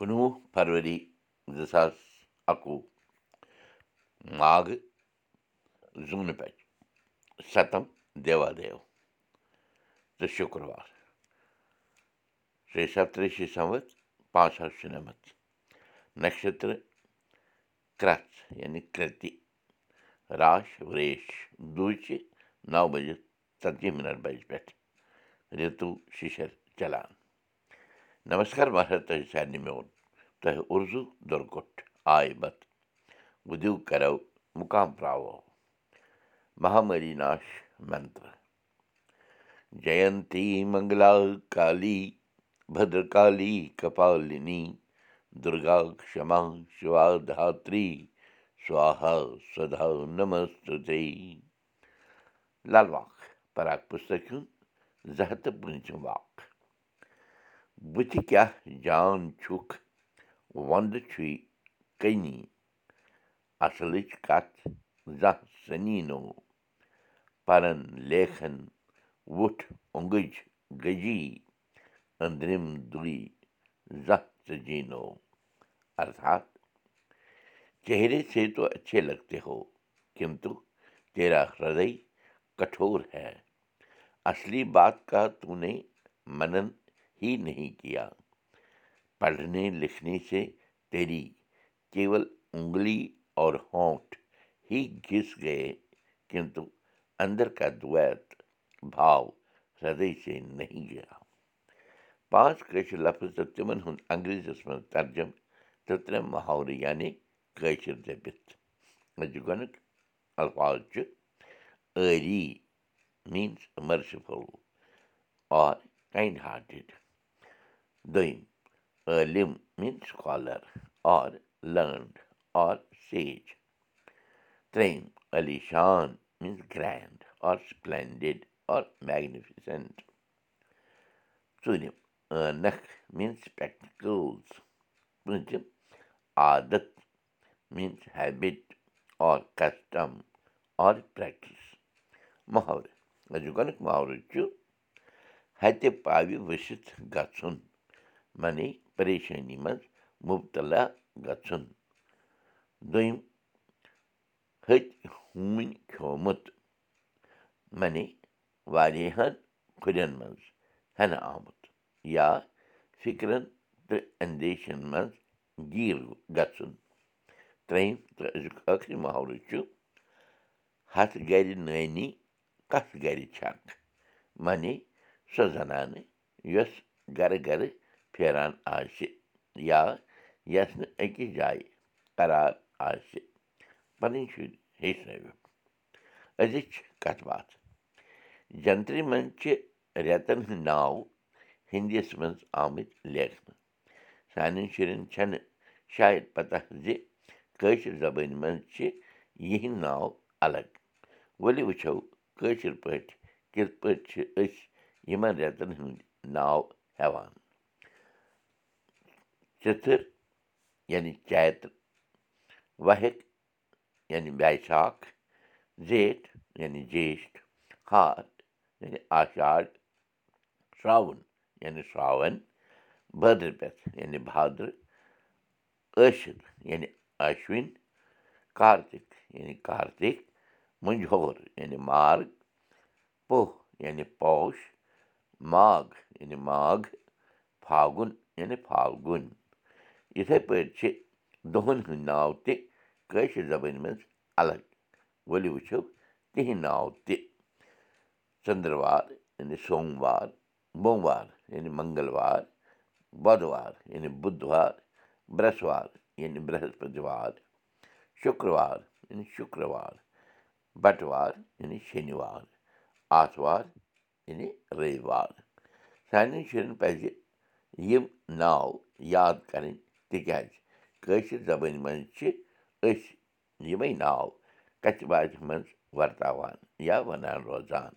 کُنوُہ فرؤری زٕ ساس اَکوُہ ماگہٕ زوٗنہٕ بَجہِ سَتم دیوادیو تہٕ شُکروار شیٚیہِ سَتتٕرٛشی سَمَتھ پانٛژھ ہَتھ شُنَمَتھ نَشترٕ کرٛٮ۪تھ یعنی کرٛتی راش وریش دوٗچہِ نَو بَجہِ ژَتجی مِنَٹ بَجہِ پٮ۪ٹھ رِتوٗ شِشر چلان سارنٕے میون تۄہہِ اُرزوٗ دُرکُٹھ بُدِو کَرو مُقام جینتی منگلا کالی بدرکالی کپالِنی دُرگا کما شِوا دھاتری سوہا سدا نمستے لل باغ پراک پُستک ہُنٛد زٕ ہَتھ تہٕ کیٛاہ جان چھُکھ وَندٕ چھُے کٔنی اَصلٕچ کَتھ زانٛہہ نو پَرن لیکھن وُٹھ اوٚنٛگٕج گٔجی أنٛدرِم دُے زانٛہہ ژٕ جیٖنو ارتھات چہرے سے تو اچھے لگتے ہو کِنتُو تیرا ہردے کٹھور ہے اصلی بات کا تو نے پڑھنے لکھنے سے تیری کیول انگلی اور ہونٹ ہی گھس گئے کِنتُو اندر کا دویت بھاو ہردے سے پانٛژھ کٲشِر لفظ تہٕ تِمن ہُنٛد انگریٖزیس منٛز ترجم تہٕ ترٛےٚ محاورٕ یعنی کٲشِر گۄڈنیُک الفاظ چھُ ٲری means merciful or kind hearted دوٚیِم عٲلِم means scholar or learned or sage ترٛیٚیِم علی شان means grand or splendid or magnificent ژوٗرِم ٲنکھ میٖنٕز سپیکٹِکٕلز پوٗنٛژِم عادت means habit or custom or practice أزیُک گۄڈنیُک محاورٕ چھُ ہتہِ پاوِ ؤسِتھ گژھُن معنی پریشٲنی منٛز مُبتلا گژھُن دوٚیِم ۂتۍ ہوٗنۍ کھیومُت معنی واریاہن کھُرٮ۪ن منٛز ہٮ۪نہٕ آمُت یا فِکرن تہٕ اندیشن منٛز گیٖر گژھُن ترٛیٚیِم أزیُک ٲخری محلہٕ چھُ ہتھ گرِ نٲنی کتھ گرِ چھکھ معنی سۄ زنانہٕ یۄس گرٕ گرٕ پھیران آسہِ یا یۄس نہٕ أکِس جایہِ قرار آسہِ پَنٕنۍ شُرۍ ہیٚچھنٲوِکھ أزِچ کَتھ باتھ جنترِ منٛز چھِ رٮ۪تن ہٕنٛدۍ ناو ہِندِیَس منٛز آمٕتۍ لیکھنہٕ سانٮ۪ن شُرٮ۪ن چھَنہٕ شاید پَتہ زِ کٲشِر زبٲنۍ منٛز چھِ یِہِنٛدۍ ناو الگ ؤلِو وٕچھو کٲشِر پٲٹھۍ کِتھ پٲٹھۍ چھِ أسۍ یِمن رٮ۪تن ہٕنٛدۍ ناو ہٮ۪وان چِتٕر یعنی چیتر وحک یعنی بیساکھ زیٹھ یعنی جیشٹ ہار یعنی آشاڑ شراوُن یعنی شراوَن بٲدر پٮ۪ٹھ یعنی بادر ٲشِر یعنی ٲشوِن کارتِک یعنی کارتِک مُنجور یعنی مارگ پوہ یعنی پوش ماگ یعنی ماگ پھاگُن یعنی پھالگُن یِتھَے پٲٹھۍ چھِ دۄہَن ہٕنٛدۍ ناو تہِ کٲشِر زبٲنۍ منٛز الگ ؤلِو وٕچھو تِہِنٛدۍ ناو تہِ ژٔندٕروار یعنی سوموار بوموار یعنی منگلوار بۄدوار یعنی بُدوار برٛٮ۪سوار یعنی برٛہسپٔتِوار شُکروار یعنی شُکروار بٹوار یعنی شنِوار آتھوار یعنی رٔوِوار سانٮ۪ن شُرٮ۪ن پَزِ یِم ناو یاد کَرٕنۍ تِکیٛازِ کٲشِر زبٲنۍ منٛز چھِ أسۍ یِمَے ناو کَتھِ باتھِ منٛز وَرتاوان یا وَنان روزان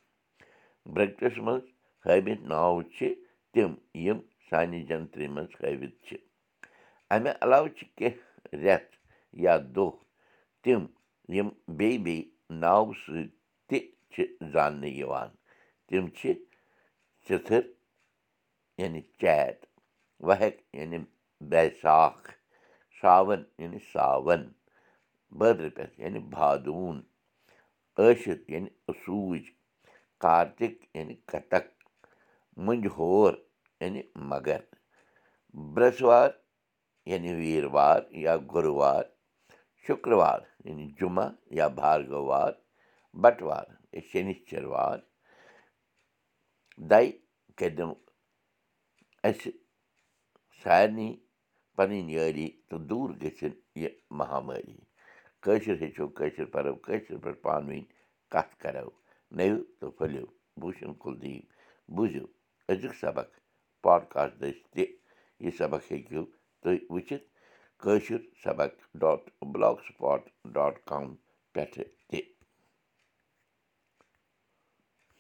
برٛکٹِس منٛز ہٲومٕتۍ ناو چھِ تِم یِم سانہِ جنترِ منٛز ہٲوِتھ چھِ اَمہِ علاوٕ چھِ کینٛہہ رٮ۪تھ یا دۄہ تِم یِم بیٚیہِ بیٚیہِ ناوٕ سۭتۍ تہِ چھِ زاننہٕ یِوان تِم چھِ چِتھٕر یعنی چیٹ وحک یعنی بیساکھ شاوَن یعنی ساوَن بٲدرٕ پٮ۪ٹھ یعنی بادوٗن ٲشِتھ یعنی اصوٗج کارتِک یعنی کَتک مٔنٛجۍ ہور یعنی مگر برٛٮ۪سوار یعنی ویٖروار یا گُروار شُکروار یعنی جُمعہ یا بارگوار بَٹوار یا شنِشچر وار دَے کٔرِو اَسہِ سارنٕے پَنٕنۍ یٲری تہٕ دوٗر گٔژھِنۍ یہِ مہامٲری کٲشِر ہیٚچھو کٲشِر پَرو کٲشِر پٲٹھۍ پانہٕ ؤنۍ کَتھ کَرو نٔوِو تہٕ پھٔلِو بوٗشن کُلدیپ بوٗزِو أزیُک سبق پاڈکاسٹ دٔسۍ تہِ یہِ سبق ہیٚکِو تُہۍ وٕچھِتھ کٲشِر سبق dot blogspot dot com پٮ۪ٹھٕ